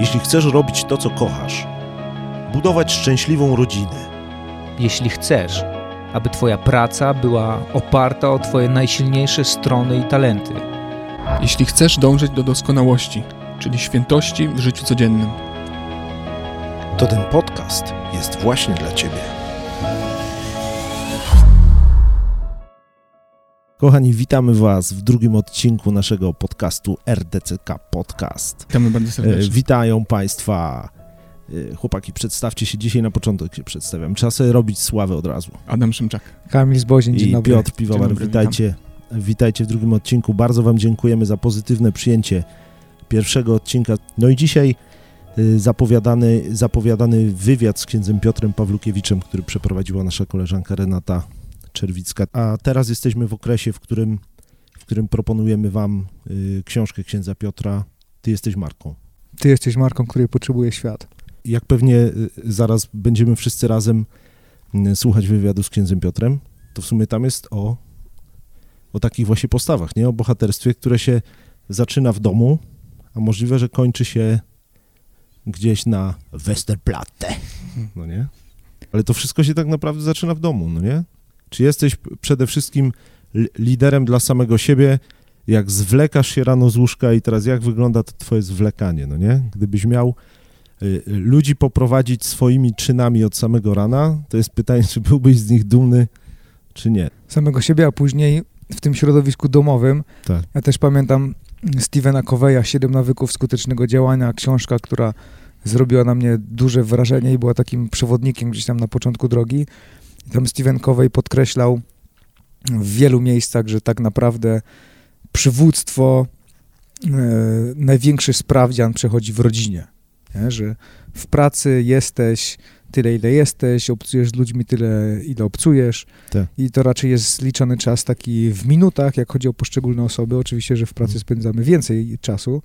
Jeśli chcesz robić to, co kochasz, budować szczęśliwą rodzinę, jeśli chcesz, aby Twoja praca była oparta o Twoje najsilniejsze strony i talenty, Jeśli chcesz dążyć do doskonałości, czyli świętości w życiu codziennym. to ten podcast jest właśnie dla Ciebie. Kochani, witamy Was w drugim odcinku naszego podcastu RDCK Podcast. Witamy bardzo E, serdecznie. Witają Państwa. e, Chłopaki, przedstawcie się dzisiaj na początek się przedstawiam. Trzeba sobie robić sławę od razu. Adam Szymczak. Kamil Zbozień, dzień I dobry. Piotr Piwowar, dobry, witajcie. Witajcie w drugim odcinku. Bardzo Wam dziękujemy za pozytywne przyjęcie pierwszego odcinka. No i dzisiaj y, zapowiadany, zapowiadany wywiad z księdzem Piotrem Pawlukiewiczem, który przeprowadziła nasza koleżanka Renata Czerwicka. A teraz jesteśmy w okresie, w którym, w którym proponujemy Wam y, książkę księdza Piotra. Ty jesteś Marką. Ty jesteś marką, której potrzebuje świat. Jak pewnie y, zaraz będziemy wszyscy razem y, słuchać wywiadu z księdzem Piotrem, to w sumie tam jest o, o takich właśnie postawach, nie? O bohaterstwie, które się zaczyna w domu, a możliwe, że kończy się gdzieś na Westerplatte, no nie? Ale to wszystko się tak naprawdę zaczyna w domu, no nie? Czy jesteś przede wszystkim li- liderem dla samego siebie, jak zwlekasz się rano z łóżka i teraz jak wygląda to twoje zwlekanie, no nie? Gdybyś miał y, y, ludzi poprowadzić swoimi czynami od samego rana, to jest pytanie, czy byłbyś z nich dumny, czy nie. Samego siebie, a później w tym środowisku domowym. Tak. Ja też pamiętam Stevena Coveya, Siedem nawyków skutecznego działania, książka, która zrobiła na mnie duże wrażenie i była takim przewodnikiem gdzieś tam na początku drogi. I tam Steven Covey podkreślał w wielu miejscach, że tak naprawdę przywództwo, e, największy sprawdzian przechodzi w rodzinie. Nie? Że w pracy jesteś tyle, ile jesteś, obcujesz z ludźmi tyle, ile obcujesz. Tak. I to raczej jest zliczony czas taki w minutach, jak chodzi o poszczególne osoby. Oczywiście, że w pracy Mhm. spędzamy więcej czasu.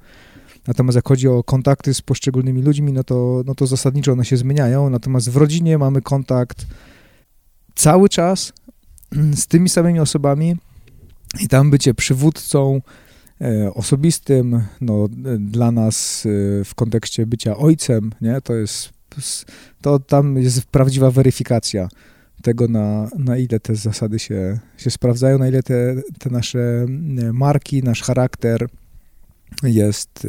Natomiast jak chodzi o kontakty z poszczególnymi ludźmi, no to, no to zasadniczo one się zmieniają. Natomiast w rodzinie mamy kontakt cały czas z tymi samymi osobami i tam bycie przywódcą e, osobistym, no, e, dla nas e, w kontekście bycia ojcem, nie, to jest, to tam jest prawdziwa weryfikacja tego, na, na ile te zasady się, się sprawdzają, na ile te, te nasze marki, nasz charakter jest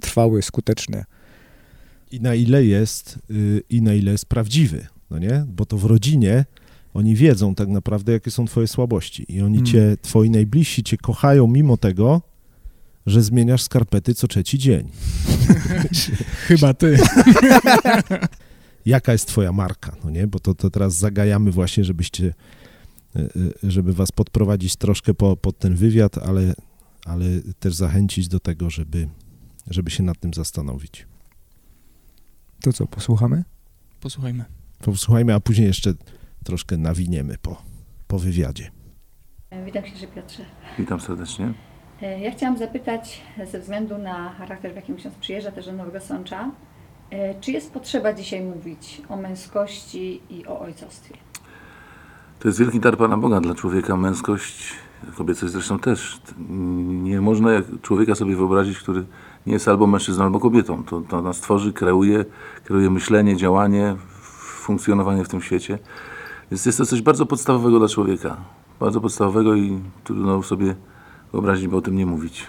trwały, skuteczny. I na ile jest, y, i na ile jest prawdziwy, no nie? Bo to w rodzinie oni wiedzą tak naprawdę, jakie są twoje słabości i oni Mm. cię, twoi najbliżsi cię kochają mimo tego, że zmieniasz skarpety co trzeci dzień. Chyba ty. jaka jest twoja marka, no nie? Bo to, to teraz zagajamy właśnie, żebyście, e, e, żeby was podprowadzić troszkę po, pod ten wywiad, ale, ale też zachęcić do tego, żeby, żeby się nad tym zastanowić. To co, posłuchamy? Posłuchajmy. Posłuchajmy, a później jeszcze troszkę nawiniemy po, po wywiadzie. Witam księże Piotrze. Witam serdecznie. E, Ja chciałam zapytać, ze względu na charakter, w jakim ksiądz przyjeżdża też do Nowego Sącza, e, czy jest potrzeba dzisiaj mówić o męskości i o ojcostwie? To jest wielki dar Pana Boga dla człowieka. Męskość, kobiecość zresztą też. Nie można jak człowieka sobie wyobrazić, który nie jest albo mężczyzną, albo kobietą. To, to nas tworzy, kreuje, kreuje myślenie, działanie, funkcjonowanie w tym świecie. Więc jest to coś bardzo podstawowego dla człowieka. Bardzo podstawowego i trudno sobie wyobrazić, by o tym nie mówić.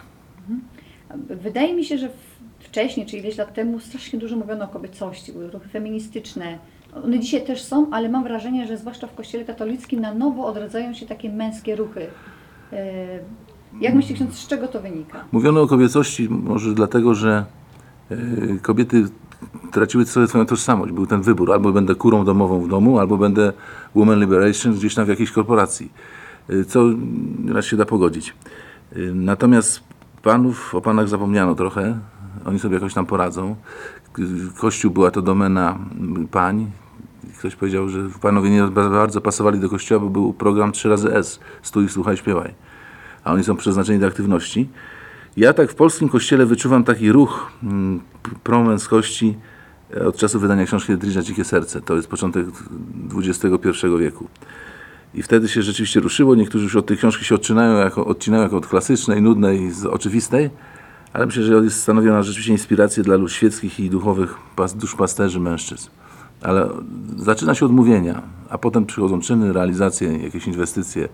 Wydaje mi się, że wcześniej, czy ileś lat temu, strasznie dużo mówiono o kobiecości, były ruchy feministyczne. One dzisiaj też są, ale mam wrażenie, że zwłaszcza w Kościele katolickim na nowo odradzają się takie męskie ruchy. E, Jak myśli ksiądz, z czego to wynika? Mówiono o kobiecości może dlatego, że e, kobiety traciły sobie swoją tożsamość. Był ten wybór, albo będę kurą domową w domu, albo będę woman liberation gdzieś tam w jakiejś korporacji. E, Co raz się da pogodzić. E, Natomiast panów, o panach zapomniano trochę. Oni sobie jakoś tam poradzą. Kościół była to domena mm, pań. Ktoś powiedział, że panowie nie bardzo pasowali do kościoła, bo był program 3 razy S. Stój, słuchaj, śpiewaj. A oni są przeznaczeni do aktywności. Ja tak w polskim kościele wyczuwam taki ruch mm, promęskości od czasu wydania książki Edridge'a Dzikie Serce. To jest początek XXI wieku. I wtedy się rzeczywiście ruszyło. Niektórzy już od tej książki się odcinają jako, odcinają jako od klasycznej, nudnej, oczywistej. ale myślę, że jest stanowiona rzeczywiście inspirację dla lud świeckich i duchowych pas, duszpasterzy mężczyzn. Ale zaczyna się od mówienia, a potem przychodzą czyny, realizacje, jakieś inwestycje.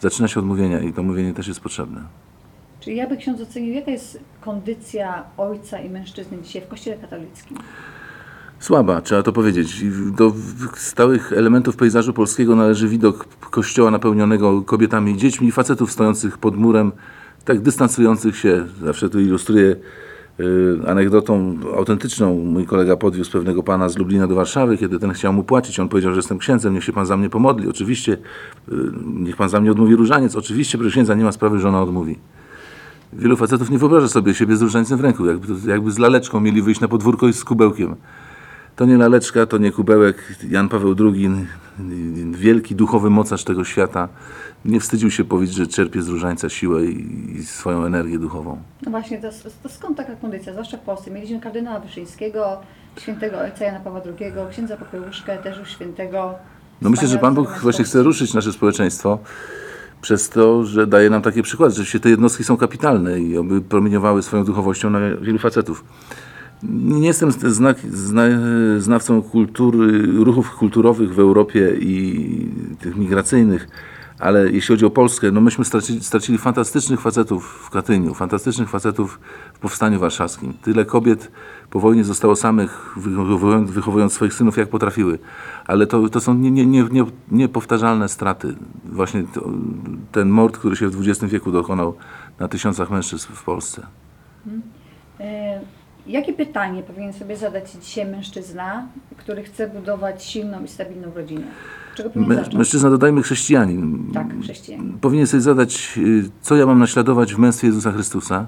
Zaczyna się od mówienia i to mówienie też jest potrzebne. Czyli jakby ksiądz ocenił, jaka jest kondycja ojca i mężczyzny dzisiaj w kościele katolickim? Słaba, trzeba to powiedzieć. Do stałych elementów pejzażu polskiego należy widok kościoła napełnionego kobietami i dziećmi, facetów stojących pod murem, tak dystansujących się. Zawsze tu ilustruję y, anegdotą autentyczną. Mój kolega podwiózł pewnego pana z Lublina do Warszawy, kiedy ten chciał mu płacić. On powiedział, że jestem księdzem, niech się pan za mnie pomodli. Oczywiście, y, niech pan za mnie odmówi różaniec. Oczywiście, proszę księdza, nie ma sprawy, że ona odmówi. Wielu facetów nie wyobraża sobie siebie z różańcem w ręku, jakby, jakby z laleczką mieli wyjść na podwórko i z kubełkiem. To nie laleczka, to nie kubełek. Jan Paweł II, wielki duchowy mocarz tego świata, nie wstydził się powiedzieć, że czerpie z różańca siłę i, i swoją energię duchową. No właśnie, to, to skąd taka kondycja, zwłaszcza w Polsce? Mieliśmy kardynała Wyszyńskiego, świętego ojca Jana Pawła II, księdza Popiełuszkę, też już świętego. No myślę, że Pan Bóg właśnie chce ruszyć nasze społeczeństwo przez to, że daje nam takie przykłady, że się te jednostki są kapitalne i oby promieniowały swoją duchowością na wielu facetów. Nie jestem znak, zna, znawcą kultury, ruchów kulturowych w Europie i tych migracyjnych, ale jeśli chodzi o Polskę, no myśmy stracili, stracili fantastycznych facetów w Katyniu, fantastycznych facetów w Powstaniu Warszawskim. Tyle kobiet po wojnie zostało samych, wychowując, wychowując swoich synów jak potrafiły. Ale to, to są nie- nie- nie- nie- niepowtarzalne straty. Właśnie to, ten mord, który się w XX wieku dokonał na tysiącach mężczyzn w Polsce. E, Jakie pytanie powinien sobie zadać dzisiaj mężczyzna, który chce budować silną i stabilną rodzinę? Czego powinien zacząć? mężczyzna, dodajmy chrześcijanin. Tak, chrześcijanin. Powinien sobie zadać, y, co ja mam naśladować w męstwie Jezusa Chrystusa.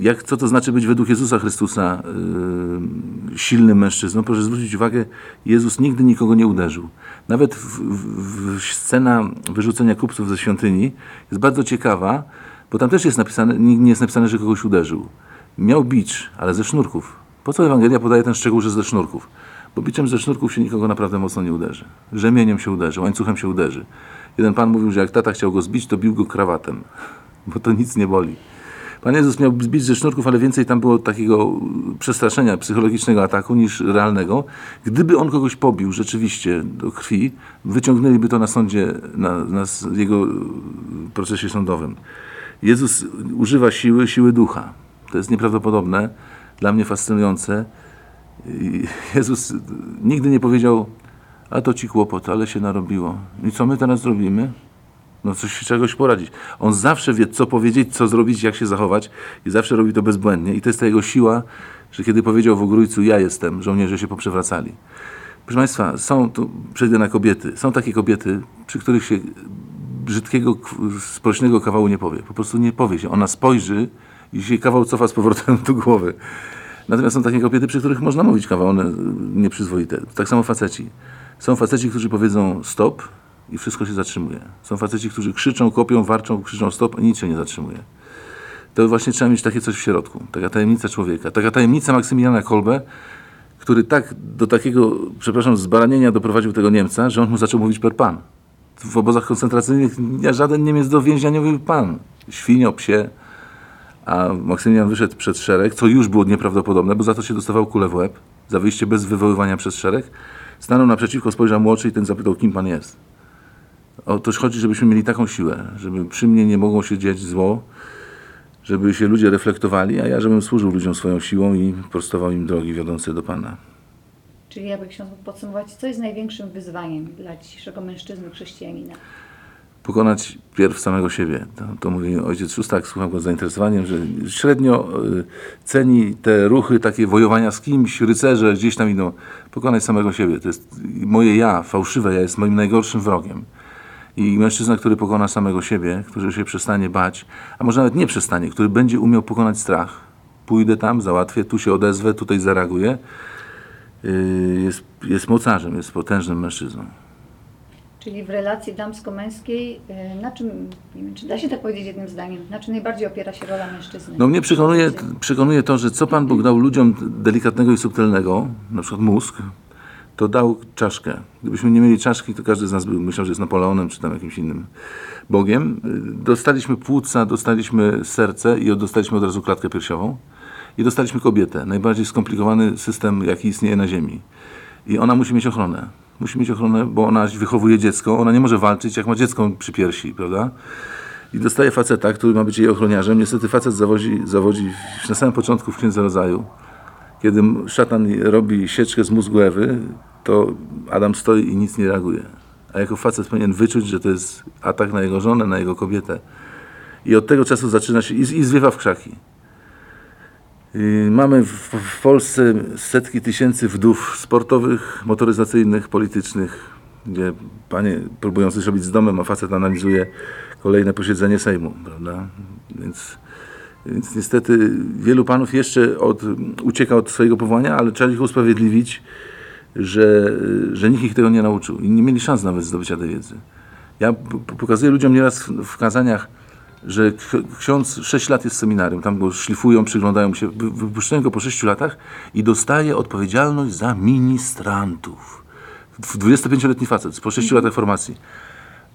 Jak, co to znaczy być według Jezusa Chrystusa y, silnym mężczyzną? Proszę zwrócić uwagę, Jezus nigdy nikogo nie uderzył. Nawet w, w, w scena wyrzucenia kupców ze świątyni jest bardzo ciekawa, bo tam też jest napisane, nie jest napisane, że kogoś uderzył. Miał bicz, ale ze sznurków. Po co Ewangelia podaje ten szczegół, że ze sznurków? Bo biczem ze sznurków się nikogo naprawdę mocno nie uderzy. Rzemieniem się uderzy, łańcuchem się uderzy. Jeden pan mówił, że jak tata chciał go zbić, to bił go krawatem, bo to nic nie boli. Pan Jezus miał zbić ze sznurków, ale więcej tam było takiego przestraszenia, psychologicznego ataku niż realnego. Gdyby on kogoś pobił rzeczywiście do krwi, wyciągnęliby to na sądzie, na, na jego procesie sądowym. Jezus używa siły, siły ducha. To jest nieprawdopodobne, dla mnie fascynujące. Jezus nigdy nie powiedział, a to ci kłopot, ale się narobiło. I co my teraz zrobimy? No coś, czegoś poradzić. On zawsze wie, co powiedzieć, co zrobić, jak się zachować i zawsze robi to bezbłędnie. I to jest ta jego siła, że kiedy powiedział w Ogrójcu, ja jestem, żołnierze się poprzewracali. Proszę Państwa, są tu, przejdę na kobiety, są takie kobiety, przy których się brzydkiego, sprośnego kawału nie powie. Po prostu nie powie się. Ona spojrzy i się kawał cofa z powrotem do głowy. Natomiast są takie kobiety, przy których można mówić kawał one nieprzyzwoite. Tak samo faceci. Są faceci, którzy powiedzą stop i wszystko się zatrzymuje. Są faceci, którzy krzyczą, kopią, warczą, krzyczą stop i nic się nie zatrzymuje. To właśnie trzeba mieć takie coś w środku. Taka tajemnica człowieka. Taka tajemnica Maksymiliana Kolbe, który tak do takiego, przepraszam, zbaranienia doprowadził tego Niemca, że on mu zaczął mówić per pan. W obozach koncentracyjnych żaden Niemiec do więźnia nie mówił pan. Świnio, psie. A Maksymilian wyszedł przed szereg, co już było nieprawdopodobne, bo za to się dostawał kulę w łeb, za wyjście bez wywoływania przez szereg. Stanął naprzeciwko, spojrzał mu oczy i ten zapytał, kim pan jest. O to chodzi, żebyśmy mieli taką siłę, żeby przy mnie nie mogło się dziać zło, żeby się ludzie reflektowali, a ja żebym służył ludziom swoją siłą i prostował im drogi wiodące do Pana. Czyli jakby ksiądz mógł podsumować, co jest największym wyzwaniem dla dzisiejszego mężczyzny chrześcijanina? Pokonać pierw samego siebie. To, to mówi ojciec Szóstak, słucham go z zainteresowaniem, że średnio y, ceni te ruchy, takie wojowania z kimś, rycerze gdzieś tam idą. Pokonać samego siebie. To jest moje ja, fałszywe ja jest moim najgorszym wrogiem. I mężczyzna, który pokona samego siebie, który się przestanie bać, a może nawet nie przestanie, który będzie umiał pokonać strach. Pójdę tam, załatwię, tu się odezwę, tutaj zareaguję. y, Jest, jest mocarzem, jest potężnym mężczyzną. Czyli w relacji damsko-męskiej, y, na czym, nie wiem, czy da się tak powiedzieć jednym zdaniem, na czym najbardziej opiera się rola mężczyzny? No mnie przekonuje, przekonuje to, że co Pan Bóg dał ludziom delikatnego i subtelnego, na przykład mózg, to dał czaszkę. Gdybyśmy nie mieli czaszki, to każdy z nas by myślał, że jest Napoleonem czy tam jakimś innym Bogiem. Y, Dostaliśmy płuca, dostaliśmy serce i dostaliśmy od razu klatkę piersiową. I dostaliśmy kobietę. Najbardziej skomplikowany system, jaki istnieje na Ziemi. I ona musi mieć ochronę. Musi mieć ochronę, bo ona wychowuje dziecko. Ona nie może walczyć, jak ma dziecko przy piersi, prawda? I dostaje faceta, który ma być jej ochroniarzem. Niestety facet zawodzi, zawodzi na samym początku w Księdze Rodzaju. Kiedy szatan robi sieczkę z mózgu Ewy, to Adam stoi i nic nie reaguje. A jako facet powinien wyczuć, że to jest atak na jego żonę, na jego kobietę. I od tego czasu zaczyna się i, i zwiewa w krzaki. I mamy w, Polsce setki tysięcy wdów sportowych, motoryzacyjnych, politycznych, gdzie panie próbują coś robić z domem, a facet analizuje kolejne posiedzenie Sejmu, prawda? Więc, więc niestety wielu panów jeszcze od, ucieka od swojego powołania, ale trzeba ich usprawiedliwić, że, że nikt ich tego nie nauczył i nie mieli szans nawet zdobycia tej wiedzy. Ja pokazuję ludziom nieraz w kazaniach, że ks- ksiądz 6 lat jest seminarium, tam go szlifują, przyglądają się, wy- wypuszczają go po 6 latach i dostaje odpowiedzialność za ministrantów. W- 25-letni facet po 6 latach formacji.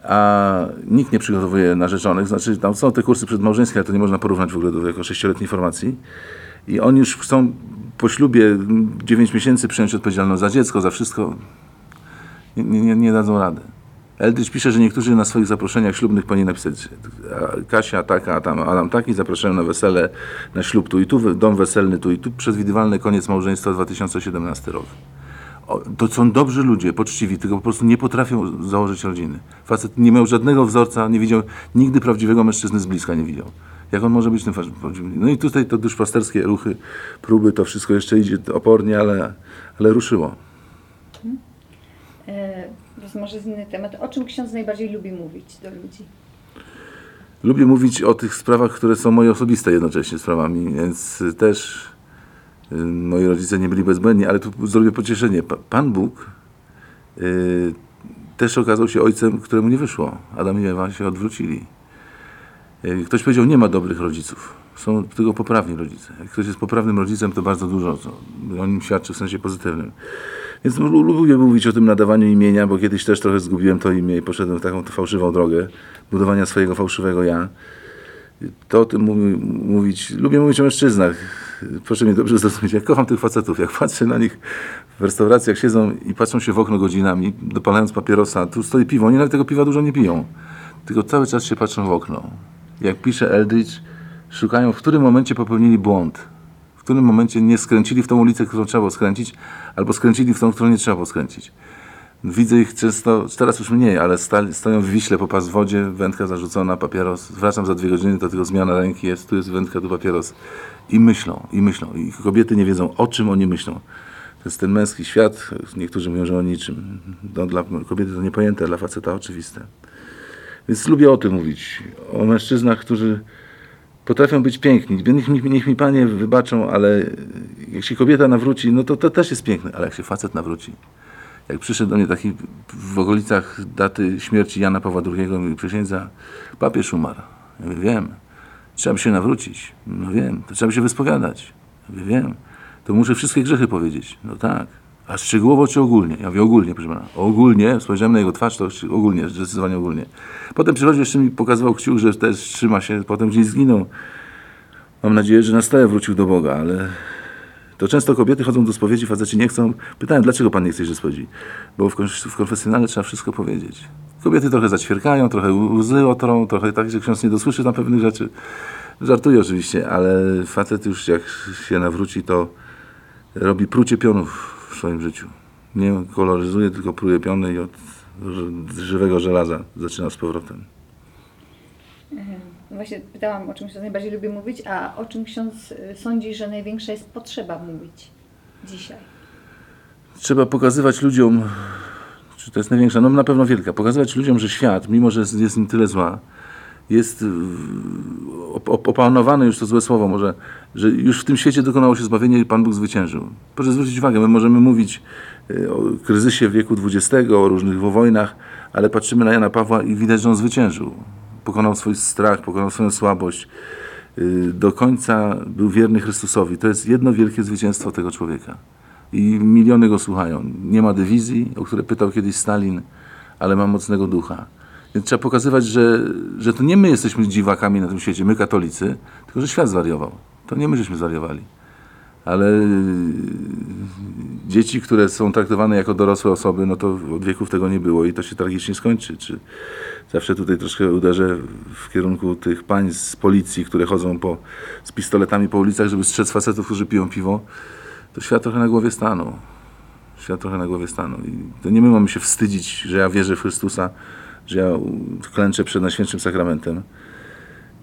A nikt nie przygotowuje narzeczonych, znaczy tam są te kursy przedmałżeńskie, ale to nie można porównać w ogóle do jako 6-letniej formacji. I oni już chcą po ślubie 9 miesięcy przyjąć odpowiedzialność za dziecko, za wszystko. Nie, nie, nie dadzą rady. Eldridge pisze, że niektórzy na swoich zaproszeniach ślubnych powinni napisać Kasia taka, tam Adam taki, zapraszają na wesele, na ślub tu i tu, dom weselny tu i tu, przewidywalny koniec małżeństwa 2017 rok. O, to są dobrzy ludzie, poczciwi, tylko po prostu nie potrafią założyć rodziny. Facet nie miał żadnego wzorca, nie widział, nigdy prawdziwego mężczyzny z bliska nie widział. Jak on może być tym prawdziwym? No i tutaj to duszpasterskie ruchy, próby, to wszystko jeszcze idzie opornie, ale, ale ruszyło. E, Może z inny temat. O czym ksiądz najbardziej lubi mówić do ludzi? Lubię mówić o tych sprawach, które są moje osobiste jednocześnie sprawami, więc też y, moi rodzice nie byli bezbłędni, ale tu zrobię pocieszenie. Pa- Pan Bóg y, też okazał się ojcem, któremu nie wyszło. Adam i Ewa się odwrócili. Y, Ktoś powiedział, nie ma dobrych rodziców. Są tylko poprawni rodzice. Jak ktoś jest poprawnym rodzicem, to bardzo dużo o nim świadczy w sensie pozytywnym. Więc lu- lubię mówić o tym nadawaniu imienia, bo kiedyś też trochę zgubiłem to imię i poszedłem w taką fałszywą drogę budowania swojego fałszywego ja. To o tym mówi, mówić, lubię mówić o mężczyznach. Proszę mnie dobrze zrozumieć, ja kocham tych facetów. Jak patrzę na nich w restauracjach, siedzą i patrzą się w okno godzinami, dopalając papierosa, tu stoi piwo, oni nawet tego piwa dużo nie piją, tylko cały czas się patrzą w okno. Jak pisze Eldridge, szukają, w którym momencie popełnili błąd, którym momencie nie skręcili w tą ulicę, którą trzeba było skręcić, albo skręcili w tą, którą nie trzeba było skręcić. Widzę ich często, teraz już mniej, ale stali, stoją w Wiśle po pas w wodzie, wędka zarzucona, papieros. Wracam za dwie godziny, to tylko zmiana ręki jest, tu jest wędka, tu papieros. I myślą, i myślą. I kobiety nie wiedzą, o czym oni myślą. To jest ten męski świat, niektórzy mówią, że o niczym. No, dla kobiety to niepojęte, dla faceta oczywiste. Więc lubię o tym mówić. O mężczyznach, którzy potrafią być piękni. Niech, niech, niech mi panie wybaczą, ale jak się kobieta nawróci, no to, to też jest piękne, ale jak się facet nawróci, jak przyszedł do mnie taki w okolicach daty śmierci Jana Pawła II mi przysiędza, papież umarł. Ja mówię, wiem, trzeba by się nawrócić. No wiem, to trzeba by się wyspowiadać. Ja mówię, wiem, to muszę wszystkie grzechy powiedzieć. No tak. A szczegółowo czy ogólnie? Ja mówię ogólnie, proszę pana. Ogólnie, spojrzałem na jego twarz, to ogólnie, zdecydowanie ogólnie. Potem przychodził, jeszcze mi pokazywał kciuk, że też trzyma się, potem gdzieś zginął. Mam nadzieję, że na stałe wrócił do Boga, ale to często kobiety chodzą do spowiedzi, faceci nie chcą. Pytałem, dlaczego pan nie chce iść spowiedzi? Bo w, w konfesjonale trzeba wszystko powiedzieć. Kobiety trochę zaćwierkają, trochę łzy otrą, trochę tak, że ksiądz nie dosłyszy tam pewnych rzeczy. Żartuję oczywiście, ale facet już jak się nawróci, to robi prucie pionów w swoim życiu. Nie koloryzuje, tylko pruje piony i od żywego żelaza zaczyna z powrotem. No Właśnie pytałam, o czym ksiądz najbardziej lubi mówić, a o czym ksiądz y, sądzi, że największa jest potrzeba mówić dzisiaj? trzeba pokazywać ludziom, czy to jest największa, no na pewno wielka, pokazywać ludziom, że świat, mimo że jest, jest nim tyle zła, jest y, op- op- opanowany już to złe słowo może, że już w tym świecie dokonało się zbawienie i Pan Bóg zwyciężył. Proszę zwrócić uwagę, my możemy mówić y, o kryzysie wieku XX, o różnych wojnach, ale patrzymy na Jana Pawła i widać, że on zwyciężył. Pokonał swój strach, pokonał swoją słabość. y, Do końca był wierny Chrystusowi. To jest jedno wielkie zwycięstwo tego człowieka. I miliony go słuchają. Nie ma dywizji, o które pytał kiedyś Stalin, ale ma mocnego ducha. Więc trzeba pokazywać, że, że to nie my jesteśmy dziwakami na tym świecie, my katolicy, tylko że świat zwariował. To nie my żeśmy zwariowali. Ale yy, dzieci, które są traktowane jako dorosłe osoby, no to od wieków tego nie było i to się tragicznie skończy. Czy zawsze tutaj troszkę uderzę w kierunku tych pań z policji, które chodzą po, z pistoletami po ulicach, żeby strzec facetów, którzy piją piwo. To świat trochę na głowie stanął. Świat trochę na głowie stanął. I to nie my mamy się wstydzić, że ja wierzę w Chrystusa, że ja klęczę przed Najświętszym Sakramentem,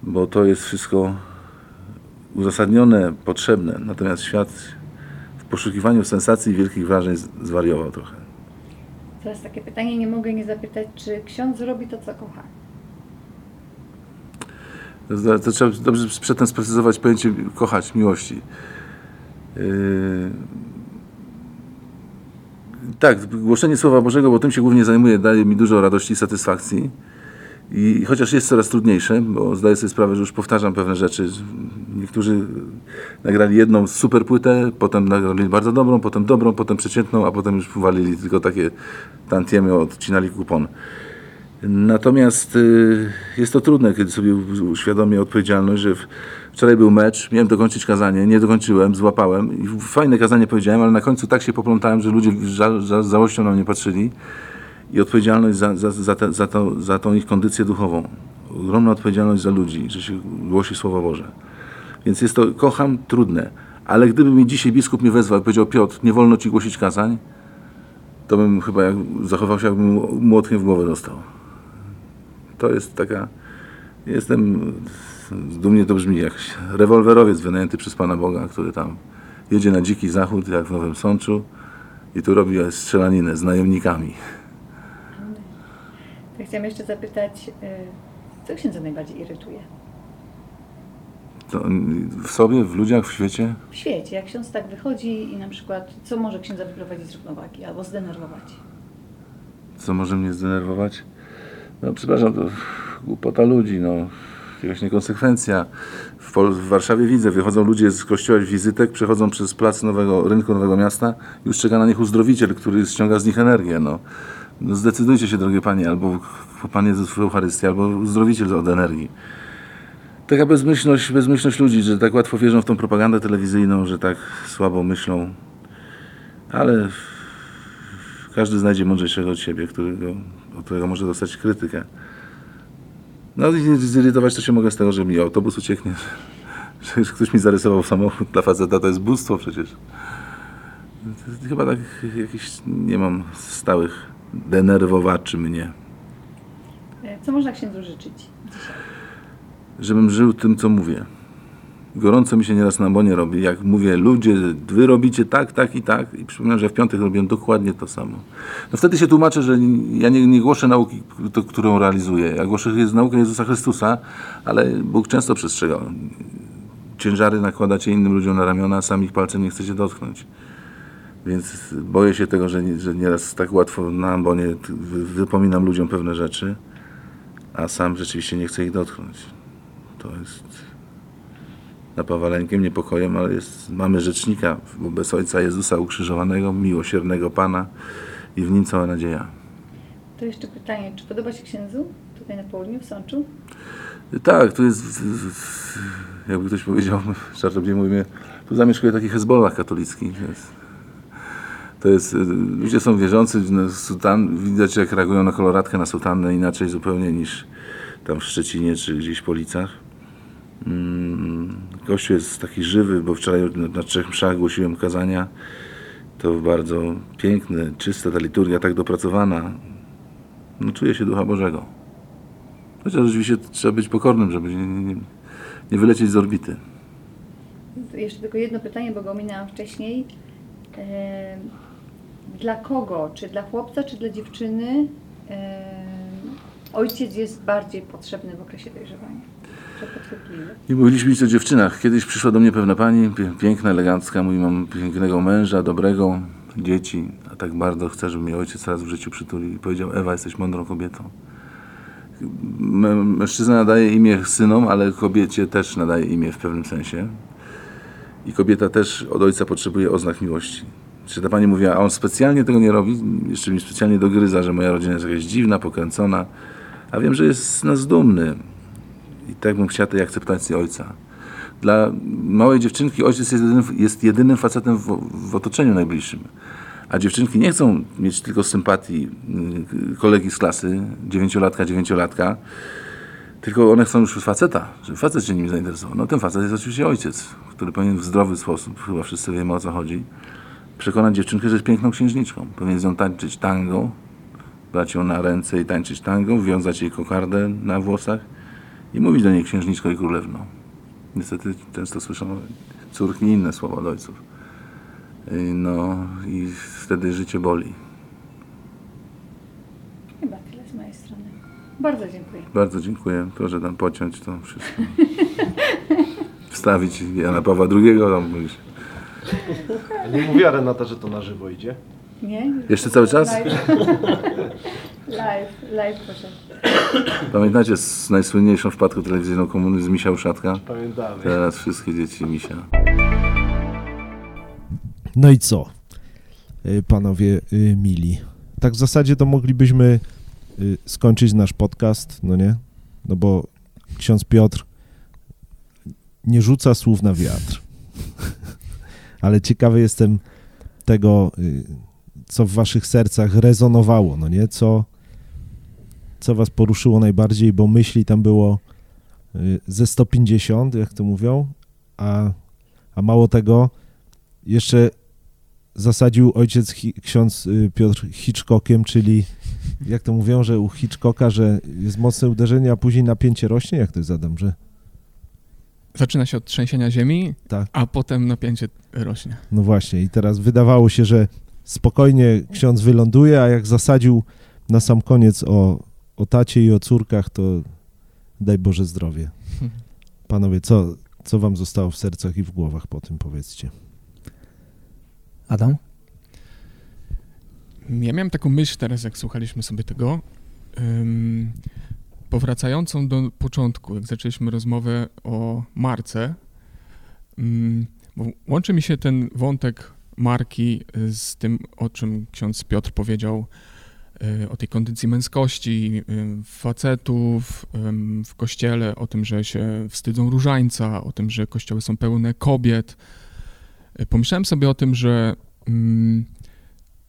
bo to jest wszystko uzasadnione, potrzebne. Natomiast świat w poszukiwaniu sensacji i wielkich wrażeń zwariował trochę. Teraz takie pytanie, nie mogę nie zapytać, czy ksiądz robi to, co kocha? To, to trzeba dobrze przedtem sprecyzować pojęcie kochać, miłości. Yy... Tak, głoszenie Słowa Bożego, bo tym się głównie zajmuję, daje mi dużo radości i satysfakcji. I chociaż jest coraz trudniejsze, bo zdaję sobie sprawę, że już powtarzam pewne rzeczy. Niektórzy nagrali jedną super płytę, potem nagrali bardzo dobrą, potem dobrą, potem przeciętną, a potem już uwalili tylko takie tantiemy, odcinali kupon. Natomiast y, jest to trudne, kiedy sobie uświadomię odpowiedzialność, że wczoraj był mecz, miałem dokończyć kazanie, nie dokończyłem, złapałem fajne kazanie powiedziałem, ale na końcu tak się poplątałem, że ludzie z żałością na mnie patrzyli i odpowiedzialność za, za, za, te, za, to, za tą ich kondycję duchową. Ogromna odpowiedzialność za ludzi, że się głosi Słowo Boże. Więc jest to, kocham, trudne. Ale gdyby mi dzisiaj biskup mnie wezwał i powiedział, Piotr, nie wolno ci głosić kazań, to bym chyba jak, zachował się, jakbym młotkiem w głowę dostał. To jest taka. Jestem. Dumnie to brzmi jak rewolwerowiec wynajęty przez Pana Boga, który tam jedzie na dziki zachód, jak w Nowym Sączu, i tu robi strzelaninę z najemnikami. To chciałam jeszcze zapytać, y, co księdza najbardziej irytuje? To w sobie, w ludziach, w świecie. W świecie, jak ksiądz tak wychodzi i na przykład, co może księdza wyprowadzić z równowagi albo zdenerwować? Co może mnie zdenerwować? No, przepraszam, to głupota ludzi, no. Jakaś niekonsekwencja. W, Pol- w Warszawie widzę, wychodzą ludzie z kościoła wizytek, przechodzą przez plac nowego, rynku Nowego Miasta już czeka na nich uzdrowiciel, który ściąga z nich energię, no. no zdecydujcie się, drogie Panie, albo Pan Jezus w Eucharystii, albo uzdrowiciel od energii. Taka bezmyślność, bezmyślność ludzi, że tak łatwo wierzą w tą propagandę telewizyjną, że tak słabo myślą. Ale każdy znajdzie mądrzejszego od siebie, którego, od którego może dostać krytykę. No i zirytować to się mogę z tego, że mi autobus ucieknie, że ktoś mi zarysował samochód dla faceta, to jest bóstwo przecież. Chyba tak jakiś nie mam stałych denerwowaczy mnie. Y, Co można księdzu życzyć? żebym żył tym, co mówię. Gorąco mi się nieraz na bonie robi, jak mówię, ludzie, wy robicie tak, tak i tak i przypominam, że w piątek robiłem dokładnie to samo. No wtedy się tłumaczę, że ja nie, nie głoszę nauki, to, którą realizuję. Ja głoszę jest naukę Jezusa Chrystusa, ale Bóg często przestrzegał. Ciężary nakładacie innym ludziom na ramiona, a sam ich palcem nie chcecie dotknąć. Więc boję się tego, że, że nieraz tak łatwo na ambonie wypominam ludziom pewne rzeczy, a sam rzeczywiście nie chcę ich dotknąć. To jest napawa lękiem, niepokojem, ale jest, mamy rzecznika wobec Ojca Jezusa ukrzyżowanego, miłosiernego Pana i w Nim cała nadzieja. To jeszcze pytanie, czy podoba się księdzu tutaj na południu, w Sączu? Tak, tu jest, jakby ktoś powiedział, żartobliwie mówimy, tu zamieszkuje taki Hezbollah katolicki. To jest, to jest, y, ludzie są wierzący, no, sutan, widać jak reagują na koloratkę, na sutannę inaczej zupełnie niż tam w Szczecinie czy gdzieś w Policach. Mm, Kościół jest taki żywy, bo wczoraj na, trzech mszach głosiłem kazania. To bardzo piękne, czysta ta liturgia, tak dopracowana. No, czuję się Ducha Bożego. Chociaż rzeczywiście trzeba być pokornym, żeby nie, nie, nie wylecieć z orbity. Jeszcze tylko jedno pytanie, bo go ominęłam wcześniej. Dla kogo? Czy dla chłopca, czy dla dziewczyny ojciec jest bardziej potrzebny w okresie dojrzewania? I mówiliśmy nic o dziewczynach. Kiedyś przyszła do mnie pewna pani, piękna, elegancka, mówi, mam pięknego męża, dobrego, dzieci, a tak bardzo chcę, żeby mnie ojciec raz w życiu przytulił. I powiedział, Ewa, jesteś mądrą kobietą. Mężczyzna nadaje imię synom, ale kobiecie też nadaje imię w pewnym sensie. I kobieta też od ojca potrzebuje oznak miłości. Czy ta pani mówiła, a on specjalnie tego nie robi, jeszcze mi specjalnie dogryza, że moja rodzina jest jakaś dziwna, pokręcona, a wiem, że jest z nas dumny. I tak bym chciał tej akceptacji ojca. Dla małej dziewczynki ojciec jest jedynym, jest jedynym facetem w, w otoczeniu najbliższym. A dziewczynki nie chcą mieć tylko sympatii y, kolegi z klasy, dziewięciolatka, dziewięciolatka, tylko one chcą już faceta, żeby facet się nimi zainteresował. No ten facet jest oczywiście ojciec, który powinien w zdrowy sposób, chyba wszyscy wiemy o co chodzi, przekonać dziewczynkę, że jest piękną księżniczką. Powinien z nią tańczyć tango, brać ją na ręce i tańczyć tango, wiązać jej kokardę na włosach i mówić do niej księżniczko i królewno. Niestety często słyszą córki inne słowa od ojców. Y, No i wtedy życie boli. Chyba tyle z mojej strony. Bardzo dziękuję. Bardzo dziękuję. Proszę tam pociąć to wszystko. Wstawić Jana Pawła II. Tam mówisz. Nie mówiła Renata, że to na żywo idzie. Nie? Jeszcze cały czas? Live. live, poszedł. Pamiętacie z najsłynniejszą wpadką telewizyjną komuny z Misia Uszatka? Pamiętamy. Teraz wszystkie dzieci Misia. No i co, y, panowie y, mili? Tak w zasadzie to moglibyśmy y, skończyć nasz podcast, no nie? No bo ksiądz Piotr nie rzuca słów na wiatr. Ale ciekawy jestem tego, co w waszych sercach rezonowało, no nie? Co, co was poruszyło najbardziej, bo myśli tam było y, ze 150, jak to mówią, a, a mało tego, jeszcze zasadził ojciec hi, ksiądz y, Piotr Hitchcockiem, czyli jak to mówią, że u Hitchcocka, że jest mocne uderzenie, a później napięcie rośnie? Jak to jest, Adam, że Zaczyna się od trzęsienia ziemi, Tak. a potem napięcie rośnie. no właśnie i teraz wydawało się, że spokojnie ksiądz wyląduje, a jak zasadził na sam koniec o, o tacie i o córkach, to daj Boże zdrowie. Panowie, co, co wam zostało w sercach i w głowach po tym, powiedzcie? Adam? Ja miałem taką myśl teraz, jak słuchaliśmy sobie tego, ym, powracającą do początku, jak zaczęliśmy rozmowę o marce, bo łączy mi się ten wątek marki z tym, o czym ksiądz Piotr powiedział, o tej kondycji męskości, y, facetów w kościele, o tym, że się wstydzą różańca, o tym, że kościoły są pełne kobiet. Y, Pomyślałem sobie o tym, że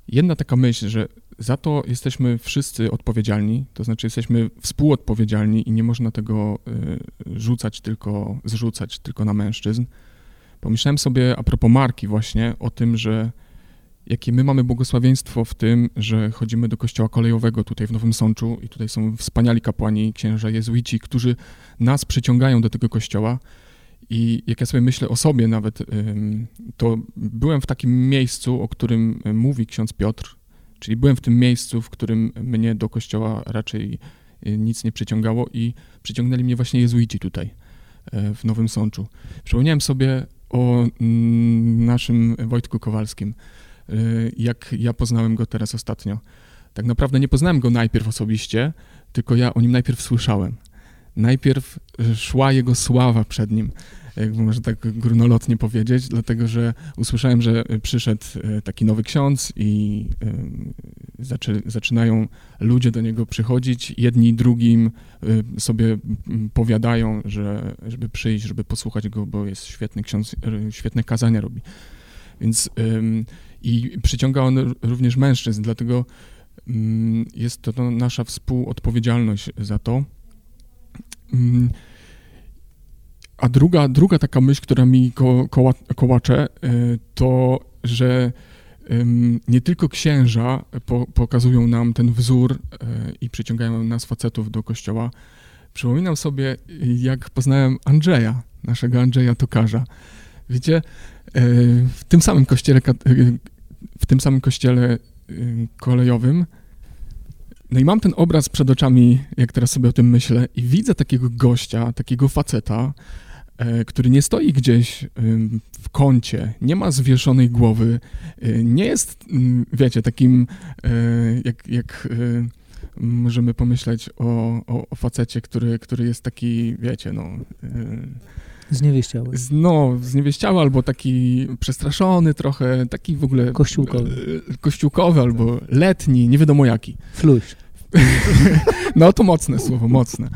jedna taka myśl, że za to jesteśmy wszyscy odpowiedzialni, to znaczy jesteśmy współodpowiedzialni i nie można tego y, rzucać tylko, zrzucać tylko na mężczyzn. Pomyślałem sobie a propos marki właśnie o tym, że jakie my mamy błogosławieństwo w tym, że chodzimy do kościoła kolejowego tutaj w Nowym Sączu i tutaj są wspaniali kapłani, księża jezuici, którzy nas przyciągają do tego kościoła. I jak ja sobie myślę o sobie nawet, to byłem w takim miejscu, o którym mówi ksiądz Piotr, czyli byłem w tym miejscu, w którym mnie do kościoła raczej y, nic nie przyciągało i przyciągnęli mnie właśnie jezuici tutaj, e, w Nowym Sączu. Przypomniałem sobie o mm, naszym Wojtku Kowalskim, y, jak ja poznałem go teraz ostatnio. Tak naprawdę nie poznałem go najpierw osobiście, tylko ja o nim najpierw słyszałem. Najpierw y, szła jego sława przed nim, jakby można tak górnolotnie powiedzieć, dlatego że usłyszałem, że y, przyszedł y, taki nowy ksiądz i y, zaczy, zaczynają ludzie do niego przychodzić, jedni drugim y, sobie mm, powiadają, że, żeby przyjść, żeby posłuchać go, bo jest świetny ksiądz, y, świetne kazania robi. Więc i przyciąga on również mężczyzn, dlatego ym, jest to, nasza współodpowiedzialność za to. Ym, a druga, druga taka myśl, która mi ko, koła, kołacze, y, to, że nie tylko księża po, pokazują nam ten wzór y, i przyciągają nas facetów do kościoła. Przypominam sobie, jak poznałem Andrzeja, naszego Andrzeja Tokarza. Wiecie, y, w tym samym kościele, w tym samym kościele y, kolejowym. No i mam ten obraz przed oczami, jak teraz sobie o tym myślę, i widzę takiego gościa, takiego faceta, e, który nie stoi gdzieś ym, w kącie, nie ma zwieszonej głowy, y, nie jest, wiecie, takim, e, jak, jak y, możemy pomyśleć o, o, o facecie, który, który jest taki, wiecie, no, y, Zniewieściały. z- no, zniewieściały albo taki przestraszony trochę, taki w ogóle... Kościółkowy. e, Kościółkowy albo letni, nie wiadomo jaki. Fluś. No to mocne słowo, mocne.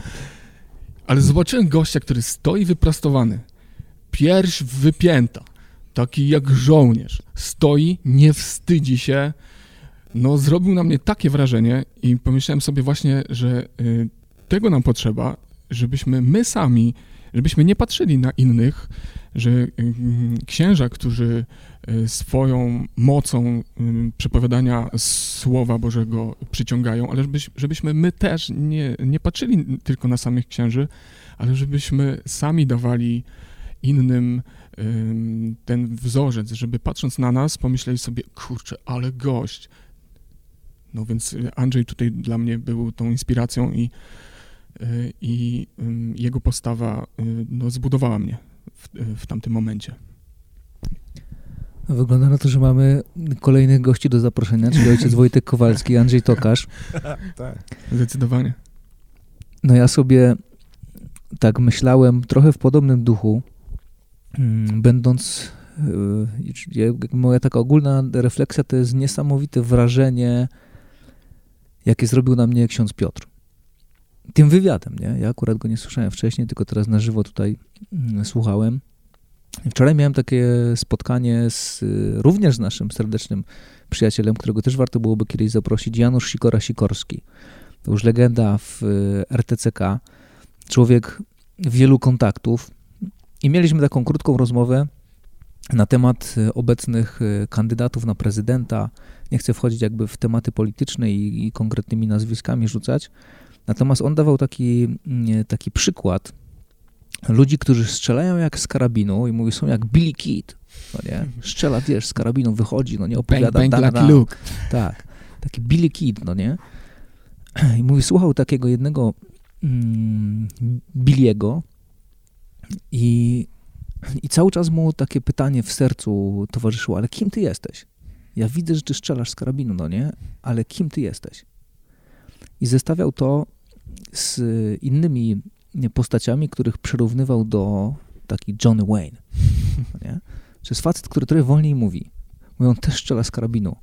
Ale zobaczyłem gościa, który stoi wyprostowany, pierś wypięta, taki jak żołnierz, stoi, nie wstydzi się. No, zrobił na mnie takie wrażenie i pomyślałem sobie właśnie, że y, tego nam potrzeba, żebyśmy my sami, żebyśmy nie patrzyli na innych, że y, księża, którzy y, swoją mocą y, przepowiadania Słowa Bożego przyciągają, ale żebyś, żebyśmy my też nie, nie patrzyli tylko na samych księży, ale żebyśmy sami dawali innym ym, ten wzorzec, żeby patrząc na nas pomyśleli sobie, kurczę, ale gość. No więc y, Andrzej tutaj dla mnie był tą inspiracją i, y, i ym, jego postawa y, no, zbudowała mnie w, w tamtym momencie. Wygląda na to, że mamy kolejnych gości do zaproszenia, czyli ojciec Wojtek Kowalski i Andrzej Tokarz. Tak. Zdecydowanie. No ja sobie tak myślałem trochę w podobnym duchu, będąc, yy, ja- moja taka ogólna refleksja to jest niesamowite wrażenie, jakie zrobił na mnie ksiądz Piotr. Tym wywiadem, nie? Ja akurat go nie słyszałem wcześniej, tylko teraz na żywo tutaj mm, słuchałem. Wczoraj miałem takie spotkanie z, y, również z naszym serdecznym przyjacielem, którego też warto byłoby kiedyś zaprosić, Janusz Sikora-Sikorski. To już legenda w y, RTCK, człowiek wielu kontaktów. I mieliśmy taką krótką rozmowę na temat y, obecnych kandydatów na prezydenta. Nie chcę wchodzić jakby w tematy polityczne i, i konkretnymi nazwiskami rzucać. Natomiast on dawał taki, mm, taki przykład ludzi, którzy strzelają jak z karabinu i mówi, są jak Billy Kid. No nie? Strzela, wiesz, z karabinu wychodzi, no nie Bang, opowiada. bang, da, da, da. Luke. Tak, taki Billy Kid, no nie? I mówi, słuchał takiego jednego mm, Billiego i, i cały czas mu takie pytanie w sercu towarzyszyło, ale kim ty jesteś? Ja widzę, że ty strzelasz z karabinu, no nie? Ale kim ty jesteś? I zestawiał to z innymi postaciami, których przyrównywał do taki Johnny Wayne, nie? To jest facet, który trochę wolniej mówi. Mówi, on też strzela z karabinu,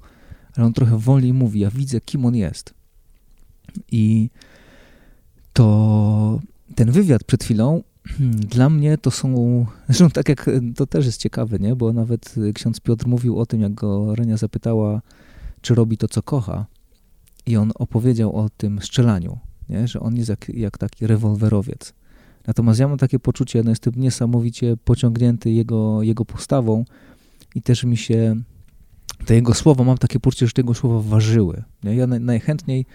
ale on trochę wolniej mówi, ja widzę, kim on jest. I to ten wywiad przed chwilą dla mnie to są, zresztą tak jak, to też jest ciekawe, nie? bo nawet ksiądz Piotr mówił o tym, jak go Renia zapytała, czy robi to, co kocha i on opowiedział o tym strzelaniu, nie? że on jest jak, jak taki rewolwerowiec. Natomiast ja mam takie poczucie, no jestem niesamowicie pociągnięty jego, jego postawą i też mi się te jego słowa, mam takie poczucie, że jego słowa ważyły. Nie? Ja naj, najchętniej,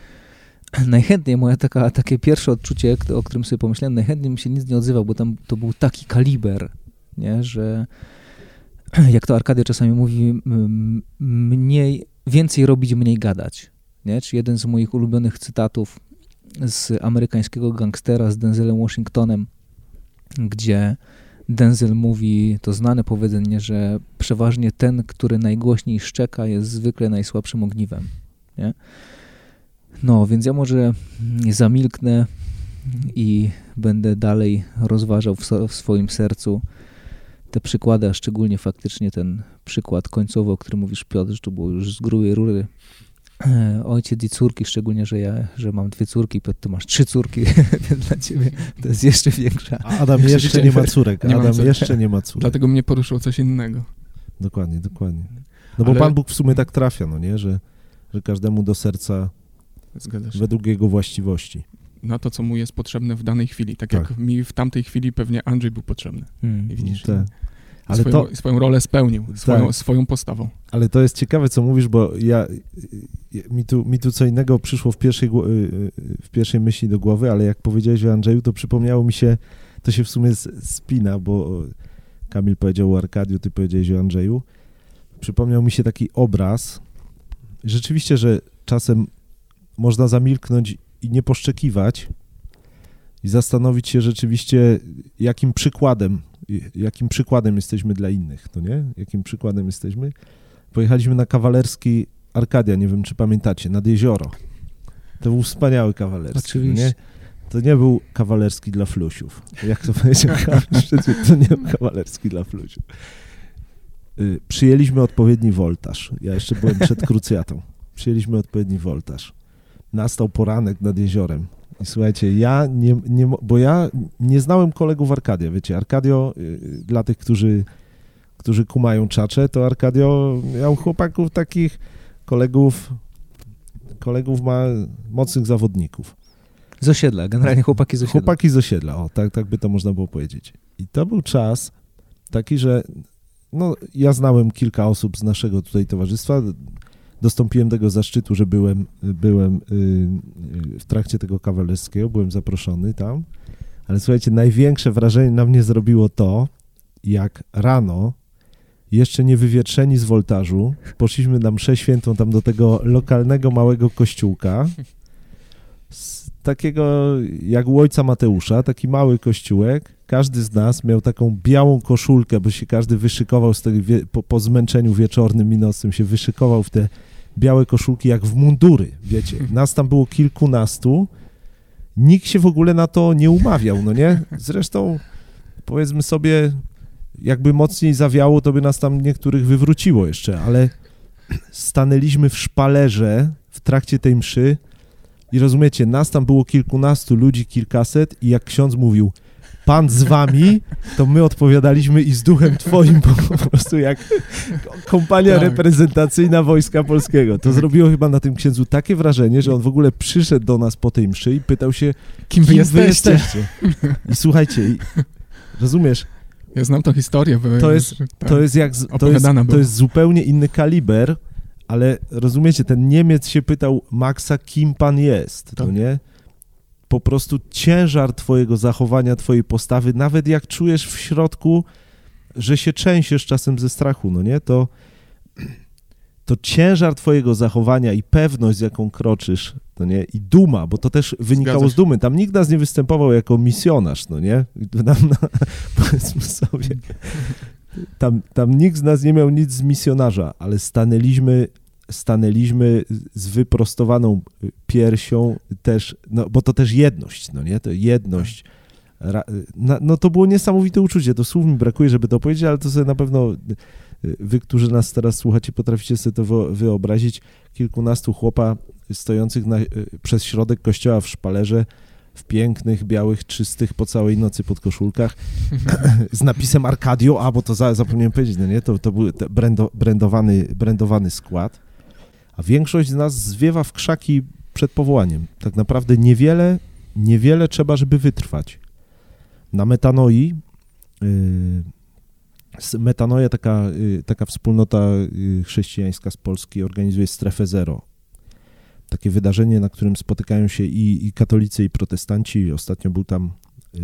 najchętniej moje taka, takie pierwsze odczucie, o którym sobie pomyślałem, najchętniej mi się nic nie odzywał, bo tam to był taki kaliber, nie? że jak to Arkadia czasami mówi, mniej, więcej robić, mniej gadać. Nie? Czy jeden z moich ulubionych cytatów z amerykańskiego gangstera z Denzelem Washingtonem, gdzie Denzel mówi to znane powiedzenie, że przeważnie ten, który najgłośniej szczeka, jest zwykle najsłabszym ogniwem. Nie? No, więc ja może zamilknę i będę dalej rozważał w, so, w swoim sercu te przykłady, a szczególnie faktycznie ten przykład końcowy, o którym mówisz Piotr, że to było już z grubej rury ojciec i córki, szczególnie, że ja, że mam dwie córki, Piotr, ty masz trzy córki, więc dla ciebie to jest jeszcze większa. Adam jeszcze nie ma córek, Nie Adam córek. jeszcze nie ma córek. Dlatego mnie poruszyło coś innego. Dokładnie, dokładnie. No bo Ale- Pan Bóg w sumie tak trafia, no nie, że, że każdemu do serca według jego właściwości. Na to, co mu jest potrzebne w danej chwili. Tak, Tak. jak mi w tamtej chwili pewnie Andrzej był potrzebny. Hmm. I widzisz, Te. ale Ale swoją, to, swoją rolę spełnił, swoją, Tak. swoją postawą. ale to jest ciekawe, co mówisz, bo ja, mi tu, mi tu co innego przyszło w pierwszej, y, y, w pierwszej myśli do głowy, ale jak powiedziałeś o Andrzeju, to przypomniało mi się, to się w sumie spina, bo Kamil powiedział o Arkadiu, ty powiedziałeś o Andrzeju. Przypomniał mi się taki obraz. Rzeczywiście, że czasem można zamilknąć i nie poszczekiwać i zastanowić się rzeczywiście, jakim przykładem, jakim przykładem jesteśmy dla innych, to nie? Jakim przykładem jesteśmy? Pojechaliśmy na kawalerski Arkadia, nie wiem czy pamiętacie, nad jezioro. To był wspaniały kawalerski. Oczywiście. Nie? to nie był kawalerski dla flusiów. Jak to powiedział to nie był kawalerski dla flusiów. Y, Przyjęliśmy odpowiedni woltaż. Ja jeszcze byłem przed krucjatą. Przyjęliśmy odpowiedni woltaż. Nastał poranek nad jeziorem. I słuchajcie, ja nie, nie, bo ja nie znałem kolegów Arkadia, wiecie, Arkadio, y, dla tych, którzy, którzy kumają czacze, to Arkadio miał chłopaków takich, kolegów, kolegów ma mocnych zawodników. Z osiedla, generalnie chłopaki z osiedla. Chłopaki z osiedla, o, tak, tak by to można było powiedzieć. I to był czas taki, że no, ja znałem kilka osób z naszego tutaj towarzystwa. Dostąpiłem tego zaszczytu, że byłem, byłem y, y, w trakcie tego kawalerskiego, byłem zaproszony tam. Ale słuchajcie, największe wrażenie na mnie zrobiło to, jak rano, jeszcze nie wywietrzeni z woltażu, poszliśmy na mszę świętą tam do tego lokalnego małego kościółka, z takiego jak u ojca Mateusza, taki mały kościółek. Każdy z nas miał taką białą koszulkę, bo się każdy wyszykował z tego, po, po zmęczeniu wieczornym i nocnym się wyszykował w te białe koszulki jak w mundury, wiecie. Nas tam było kilkunastu. Nikt się w ogóle na to nie umawiał, no nie? Zresztą powiedzmy sobie, jakby mocniej zawiało, to by nas tam niektórych wywróciło jeszcze, ale stanęliśmy w szpalerze w trakcie tej mszy i rozumiecie, nas tam było kilkunastu ludzi, kilkaset i jak ksiądz mówił, Pan z wami, to my odpowiadaliśmy i z duchem twoim po, po prostu jak kompania Tak. reprezentacyjna Wojska Polskiego. To zrobiło chyba na tym księdzu takie wrażenie, że on w ogóle przyszedł do nas po tej mszy i pytał się, Kim wy kim jesteście? wy jesteście. I słuchajcie, i, rozumiesz, Ja znam tą historię. Bo To jest- tak. to jest jak, to jest, to jest zupełnie inny kaliber, ale rozumiecie, ten Niemiec się pytał Maxa, kim pan jest, to Tak. nie? Po prostu ciężar twojego zachowania, twojej postawy, nawet jak czujesz w środku, że się trzęsiesz czasem ze strachu, no nie? To, to ciężar twojego zachowania i pewność, z jaką kroczysz, no nie? I duma, bo to też wynikało z dumy. Tam nikt nas nie występował jako misjonarz, no nie? Tam, na, powiedzmy sobie, tam, tam nikt z nas nie miał nic z misjonarza, ale stanęliśmy, stanęliśmy z wyprostowaną piersią też, no bo to też jedność, no nie? To jedność. No to było niesamowite uczucie, to słów mi brakuje, żeby to powiedzieć, ale to sobie na pewno y, wy, którzy nas teraz słuchacie, potraficie sobie to wyo- wyobrazić. Kilkunastu chłopa stojących na, y, przez środek kościoła w szpalerze, w pięknych, białych, czystych po całej nocy podkoszulkach, z napisem Arcadio, a bo to za, zapomniałem powiedzieć, no nie, to, to był te brando, brandowany, brandowany skład, a większość z nas zwiewa w krzaki przed powołaniem. Tak naprawdę niewiele, niewiele trzeba, żeby wytrwać. Na metanoi, yy, metanoja, taka, yy, taka wspólnota yy, chrześcijańska z Polski organizuje strefę zero. Takie wydarzenie, na którym spotykają się i, i katolicy, i protestanci. Ostatnio był tam yy,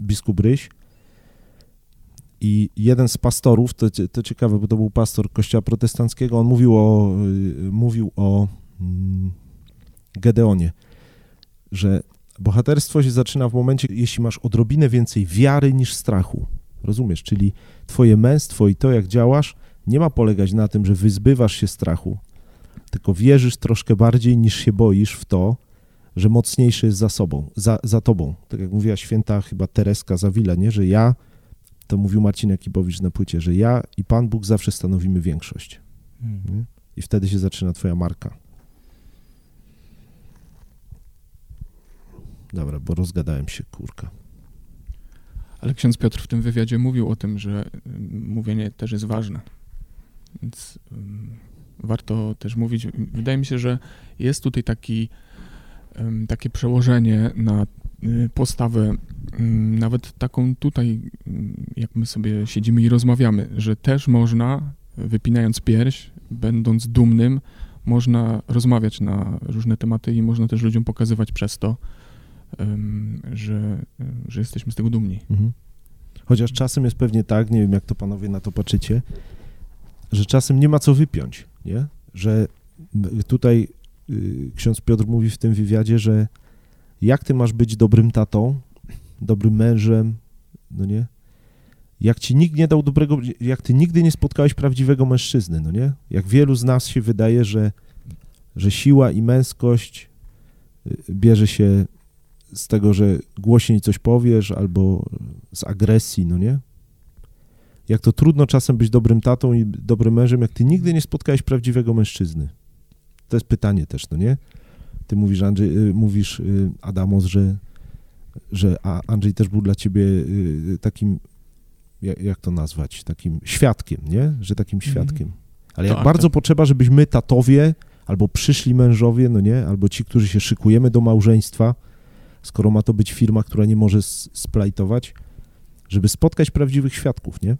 biskup Ryś. I jeden z pastorów, to, to ciekawe, bo to był pastor kościoła protestanckiego, on mówił o, y, mówił o mm, Gedeonie, że bohaterstwo się zaczyna w momencie, jeśli masz odrobinę więcej wiary niż strachu. Rozumiesz? Czyli twoje męstwo i to, jak działasz, nie ma polegać na tym, że wyzbywasz się strachu, tylko wierzysz troszkę bardziej niż się boisz w to, że mocniejszy jest za sobą, za, za tobą. Tak jak mówiła święta chyba Tereska Zawila, nie? że ja, to mówił Marcin Jakibowicz na płycie, że ja i Pan Bóg zawsze stanowimy większość. Nie? I wtedy się zaczyna twoja marka. Dobra, bo rozgadałem się, kurka. Ale ksiądz Piotr w tym wywiadzie mówił o tym, że ym, mówienie też jest ważne. Więc warto też mówić. Wydaje mi się, że jest tutaj taki, takie przełożenie na y, postawę, nawet taką tutaj, ym, jak my sobie siedzimy i rozmawiamy, że też można, wypinając pierś, będąc dumnym, można rozmawiać na różne tematy i można też ludziom pokazywać przez to, że, że jesteśmy z tego dumni. Mhm. Chociaż czasem jest pewnie tak, nie wiem jak to panowie na to patrzycie, że czasem nie ma co wypiąć, nie? Że tutaj y, ksiądz Piotr mówi w tym wywiadzie, że jak ty masz być dobrym tatą, dobrym mężem, no nie? Jak ci nikt nie dał dobrego, jak ty nigdy nie spotkałeś prawdziwego mężczyzny, no nie? Jak wielu z nas się wydaje, że, że siła i męskość y, bierze się z tego, że głośniej coś powiesz, albo z agresji, no nie? Jak to trudno czasem być dobrym tatą i dobrym mężem, jak ty nigdy nie spotkałeś prawdziwego mężczyzny. To jest pytanie też, no nie? Ty mówisz, Andrzej, y, mówisz y, Adamos, że, że a Andrzej też był dla ciebie y, takim, jak, to nazwać, takim świadkiem, nie? Że takim Mhm. świadkiem. Ale jak bardzo potrzeba, żebyśmy tatowie, albo przyszli mężowie, no nie? Albo ci, którzy się szykujemy do małżeństwa, skoro ma to być firma, która nie może splajtować, żeby spotkać prawdziwych świadków, nie?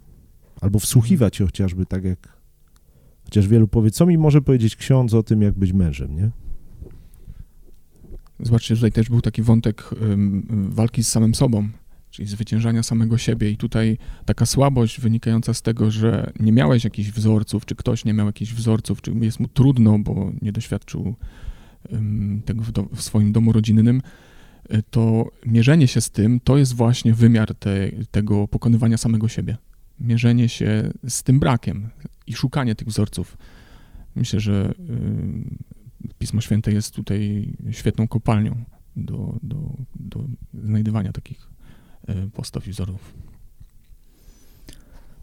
Albo wsłuchiwać się chociażby tak jak chociaż wielu powie, co mi może powiedzieć ksiądz o tym, jak być mężem, nie? Zobaczcie, tutaj też był taki wątek walki z samym sobą, czyli zwyciężania samego siebie. I tutaj taka słabość wynikająca z tego, że nie miałeś jakichś wzorców, czy ktoś nie miał jakichś wzorców, czy jest mu trudno, bo nie doświadczył tego w, do, w swoim domu rodzinnym, y, to mierzenie się z tym to jest właśnie wymiar te, tego pokonywania samego siebie. Mierzenie się z tym brakiem i szukanie tych wzorców. Myślę, że Pismo Święte jest tutaj świetną kopalnią do, do, do znajdywania takich e, postaw i wzorów.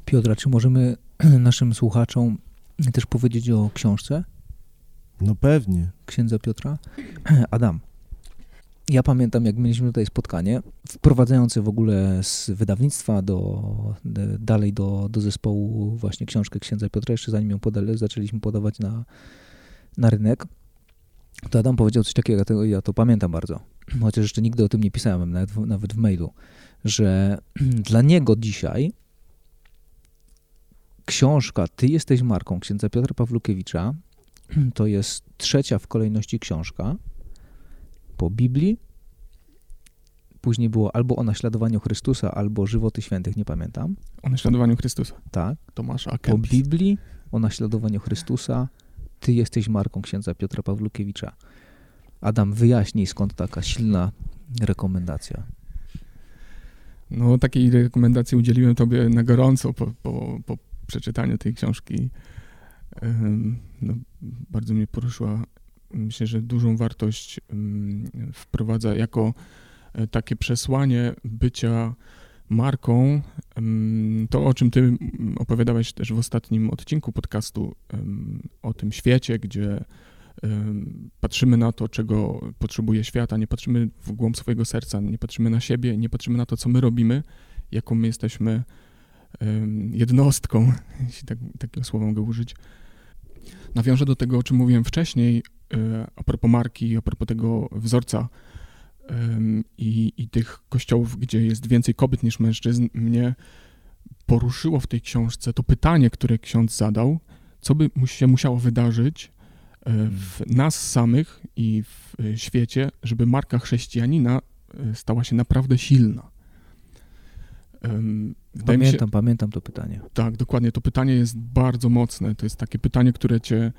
Piotra, czy możemy naszym słuchaczom też powiedzieć o książce No pewnie. księdza Piotra? Adam, ja pamiętam, jak mieliśmy tutaj spotkanie, wprowadzające w ogóle z wydawnictwa do, dalej do, do zespołu właśnie książkę księdza Piotra, jeszcze zanim ją podali, zaczęliśmy podawać na, na rynek, to Adam powiedział coś takiego, ja to, ja to pamiętam bardzo, chociaż jeszcze nigdy o tym nie pisałem, nawet w, nawet w mailu, że dla niego dzisiaj książka Ty jesteś marką księdza Piotra Pawlukiewicza to jest trzecia w kolejności książka po Biblii. Później było albo o naśladowaniu Chrystusa, albo żywoty świętych, nie pamiętam. O naśladowaniu Chrystusa. Tak. Tomasza Po Akempis. Biblii, o naśladowaniu Chrystusa, Ty jesteś marką księdza Piotra Pawlukiewicza. Adam, wyjaśnij skąd taka silna rekomendacja. No, takiej rekomendacji udzieliłem tobie na gorąco po, po, po przeczytaniu tej książki. No, bardzo mnie poruszyła. Myślę, że dużą wartość wprowadza jako e, takie przesłanie bycia marką. To, o czym ty opowiadałeś też w ostatnim odcinku podcastu, o tym świecie, gdzie patrzymy na to, czego potrzebuje świat, a nie patrzymy w głąb swojego serca, nie patrzymy na siebie, nie patrzymy na to, co my robimy, jaką my jesteśmy jednostką, jeśli tak, takiego słowa mogę użyć. Nawiążę do tego, o czym mówiłem wcześniej, e, a propos marki, a propos tego wzorca i, i tych kościołów, gdzie jest więcej kobiet niż mężczyzn. Mnie poruszyło w tej książce to pytanie, które ksiądz zadał, co by się musiało wydarzyć e, w nas samych i w e, świecie, żeby marka chrześcijanina e, stała się naprawdę silna. Wydaje mi się, Pamiętam, pamiętam to pytanie. tak, dokładnie. To pytanie jest bardzo mocne. To jest takie pytanie, które cię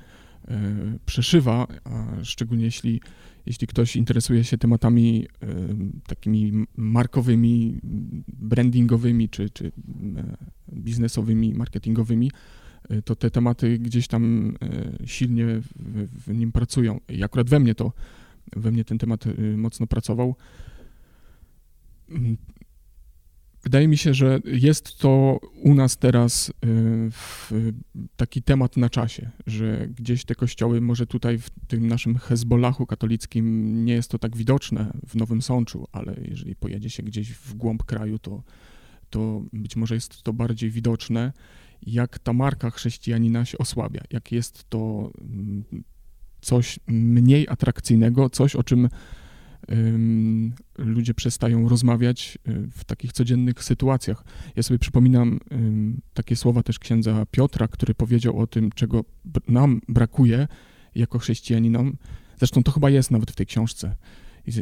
przeszywa, a szczególnie jeśli, jeśli ktoś interesuje się tematami e, takimi markowymi, brandingowymi czy, czy e, biznesowymi, marketingowymi, e, to te tematy gdzieś tam e, silnie w, w nim pracują. I akurat we mnie to, we mnie ten temat e, mocno pracował. Wydaje mi się, że jest to u nas teraz y, taki temat na czasie, że gdzieś te kościoły, może tutaj w tym naszym Hezbollahu katolickim nie jest to tak widoczne w Nowym Sączu, ale jeżeli pojedzie się gdzieś w głąb kraju, to, to być może jest to bardziej widoczne, jak ta marka chrześcijanina się osłabia, jak jest to mm, coś mniej atrakcyjnego, coś o czym ym, ludzie przestają rozmawiać y, w takich codziennych sytuacjach. Ja sobie przypominam takie słowa też księdza Piotra, który powiedział o tym, czego nam brakuje jako chrześcijaninom. Zresztą to chyba jest nawet w tej książce.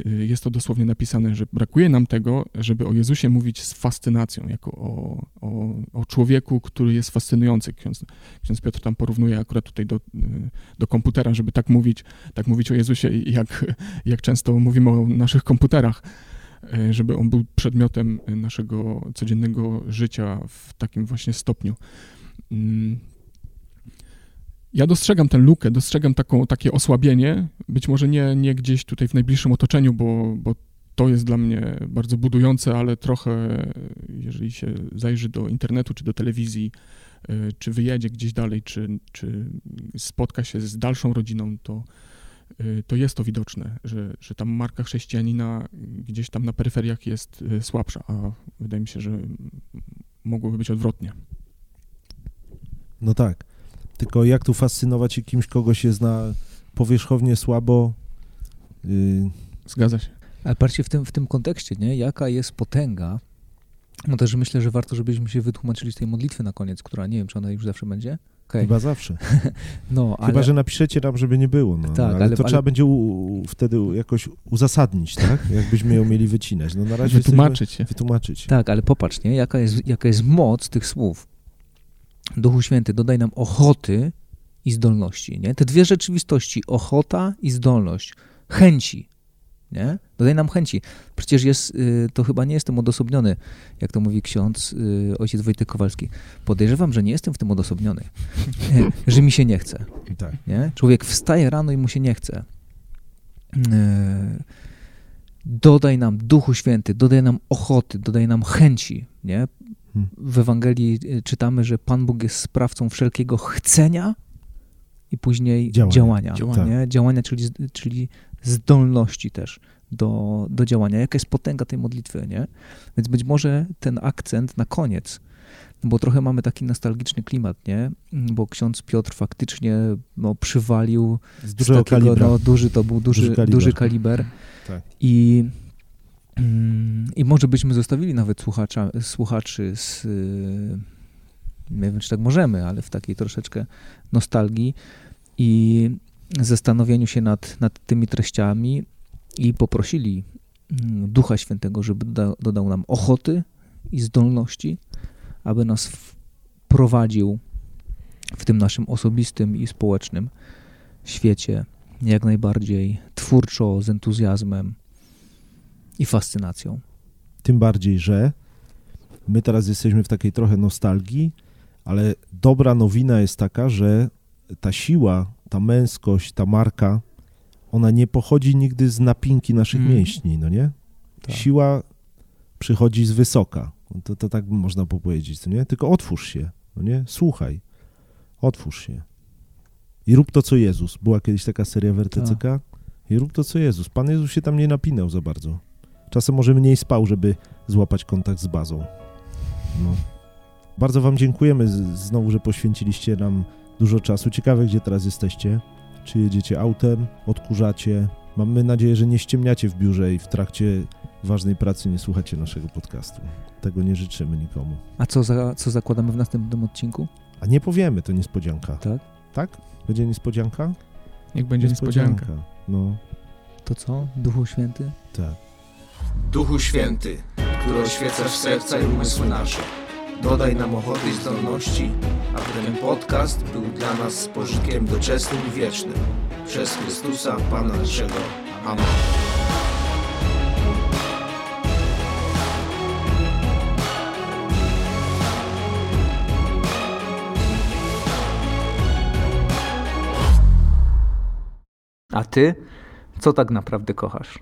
Jest to dosłownie napisane, że brakuje nam tego, żeby o Jezusie mówić z fascynacją, jako o, o, o człowieku, który jest fascynujący. Ksiądz, ksiądz Piotr tam porównuje akurat tutaj do, do komputera, żeby tak mówić, tak mówić o Jezusie, jak, jak często mówimy o naszych komputerach, e, żeby on był przedmiotem naszego codziennego życia w takim właśnie stopniu. Ja dostrzegam tę lukę, dostrzegam taką, takie osłabienie, być może nie, nie gdzieś tutaj w najbliższym otoczeniu, bo, bo to jest dla mnie bardzo budujące, ale trochę, jeżeli się zajrzy do internetu czy do telewizji, y, czy wyjedzie gdzieś dalej, czy, czy spotka się z dalszą rodziną, to, y, to jest to widoczne, że, że tam marka chrześcijanina gdzieś tam na peryferiach jest y, słabsza, a wydaje mi się, że mogłoby być odwrotnie. No tak. Tylko jak tu fascynować się kimś, kogo się zna powierzchownie słabo? Yy, Zgadza się. Ale patrzcie w tym, w tym kontekście, nie? jaka jest potęga. No też myślę, że warto, żebyśmy się wytłumaczyli z tej modlitwy na koniec, która nie wiem, czy ona już zawsze będzie. Okay. Chyba zawsze. No, Chyba, ale, że napiszecie nam, żeby nie było. No. Tak, ale, ale- to ale- trzeba będzie u, u, wtedy jakoś uzasadnić, tak? Jakbyśmy ją mieli wycinać. No na razie Wytłumaczyć jesteśmy- Wytłumaczyć. Tak, ale popatrz, nie? Jaka, jest, jaka jest moc tych słów. Duchu Święty, dodaj nam ochoty i zdolności. Nie? Te dwie rzeczywistości, ochota i zdolność, chęci. Nie? Dodaj nam chęci. Przecież jest, y, to chyba nie jestem odosobniony, jak to mówi ksiądz y, ojciec Wojtek Kowalski. Podejrzewam, że nie jestem w tym odosobniony, że mi się nie chce. Tak. Nie? Człowiek wstaje rano i mu się nie chce. E, Dodaj nam Duchu Święty, dodaj nam ochoty, dodaj nam chęci. Nie? W Ewangelii e, czytamy, że Pan Bóg jest sprawcą wszelkiego chcenia i później Działania. działania. Działania. Nie? działania czyli, czyli zdolności też do, do działania. Jaka jest potęga tej modlitwy, nie? Więc być może ten akcent na koniec, bo trochę mamy taki nostalgiczny klimat, nie? Bo ksiądz Piotr faktycznie no, przywalił Z z takiego, kalibra. no, duży to był duży, Duży duży, kaliber. kaliber. Tak. I, I może byśmy zostawili nawet słuchacza, słuchaczy z, y, nie wiem czy tak możemy, ale w takiej troszeczkę nostalgii i zastanowieniu się nad, nad tymi treściami i poprosili mm, Ducha Świętego, żeby doda, dodał nam ochoty i zdolności, aby nas wprowadził w tym naszym osobistym i społecznym świecie jak najbardziej twórczo, z entuzjazmem i fascynacją. Tym bardziej, że my teraz jesteśmy w takiej trochę nostalgii, ale dobra nowina jest taka, że ta siła, ta męskość, ta marka, ona nie pochodzi nigdy z napinki naszych Mm. mięśni, no nie? Tak. Siła przychodzi z wysoka. No To, to tak można powiedzieć, co nie? Tylko otwórz się, no nie? Słuchaj. Otwórz się. I rób to, co Jezus. Była kiedyś taka seria w RTCK. I rób to, co Jezus. Pan Jezus się tam nie napinał za bardzo. Czasem może mniej spał, żeby złapać kontakt z bazą. No. Bardzo Wam dziękujemy znowu, że poświęciliście nam dużo czasu. Ciekawe, gdzie teraz jesteście. Czy jedziecie autem, odkurzacie. Mamy nadzieję, że nie ściemniacie w biurze i w trakcie ważnej pracy nie słuchacie naszego podcastu. Tego nie życzymy nikomu. A co, za, co zakładamy w następnym odcinku? A nie powiemy, to niespodzianka. Tak? Tak? Będzie niespodzianka? Niech będzie niespodzianka. No, To co? Duchu Święty? tak. Duchu Święty, który oświecasz serca i umysły nasze, dodaj nam ochoty i zdolności, aby ten podcast był dla nas z pożytkiem doczesnym i wiecznym. Przez Chrystusa Pana naszego. Amen. A ty? Co tak naprawdę kochasz?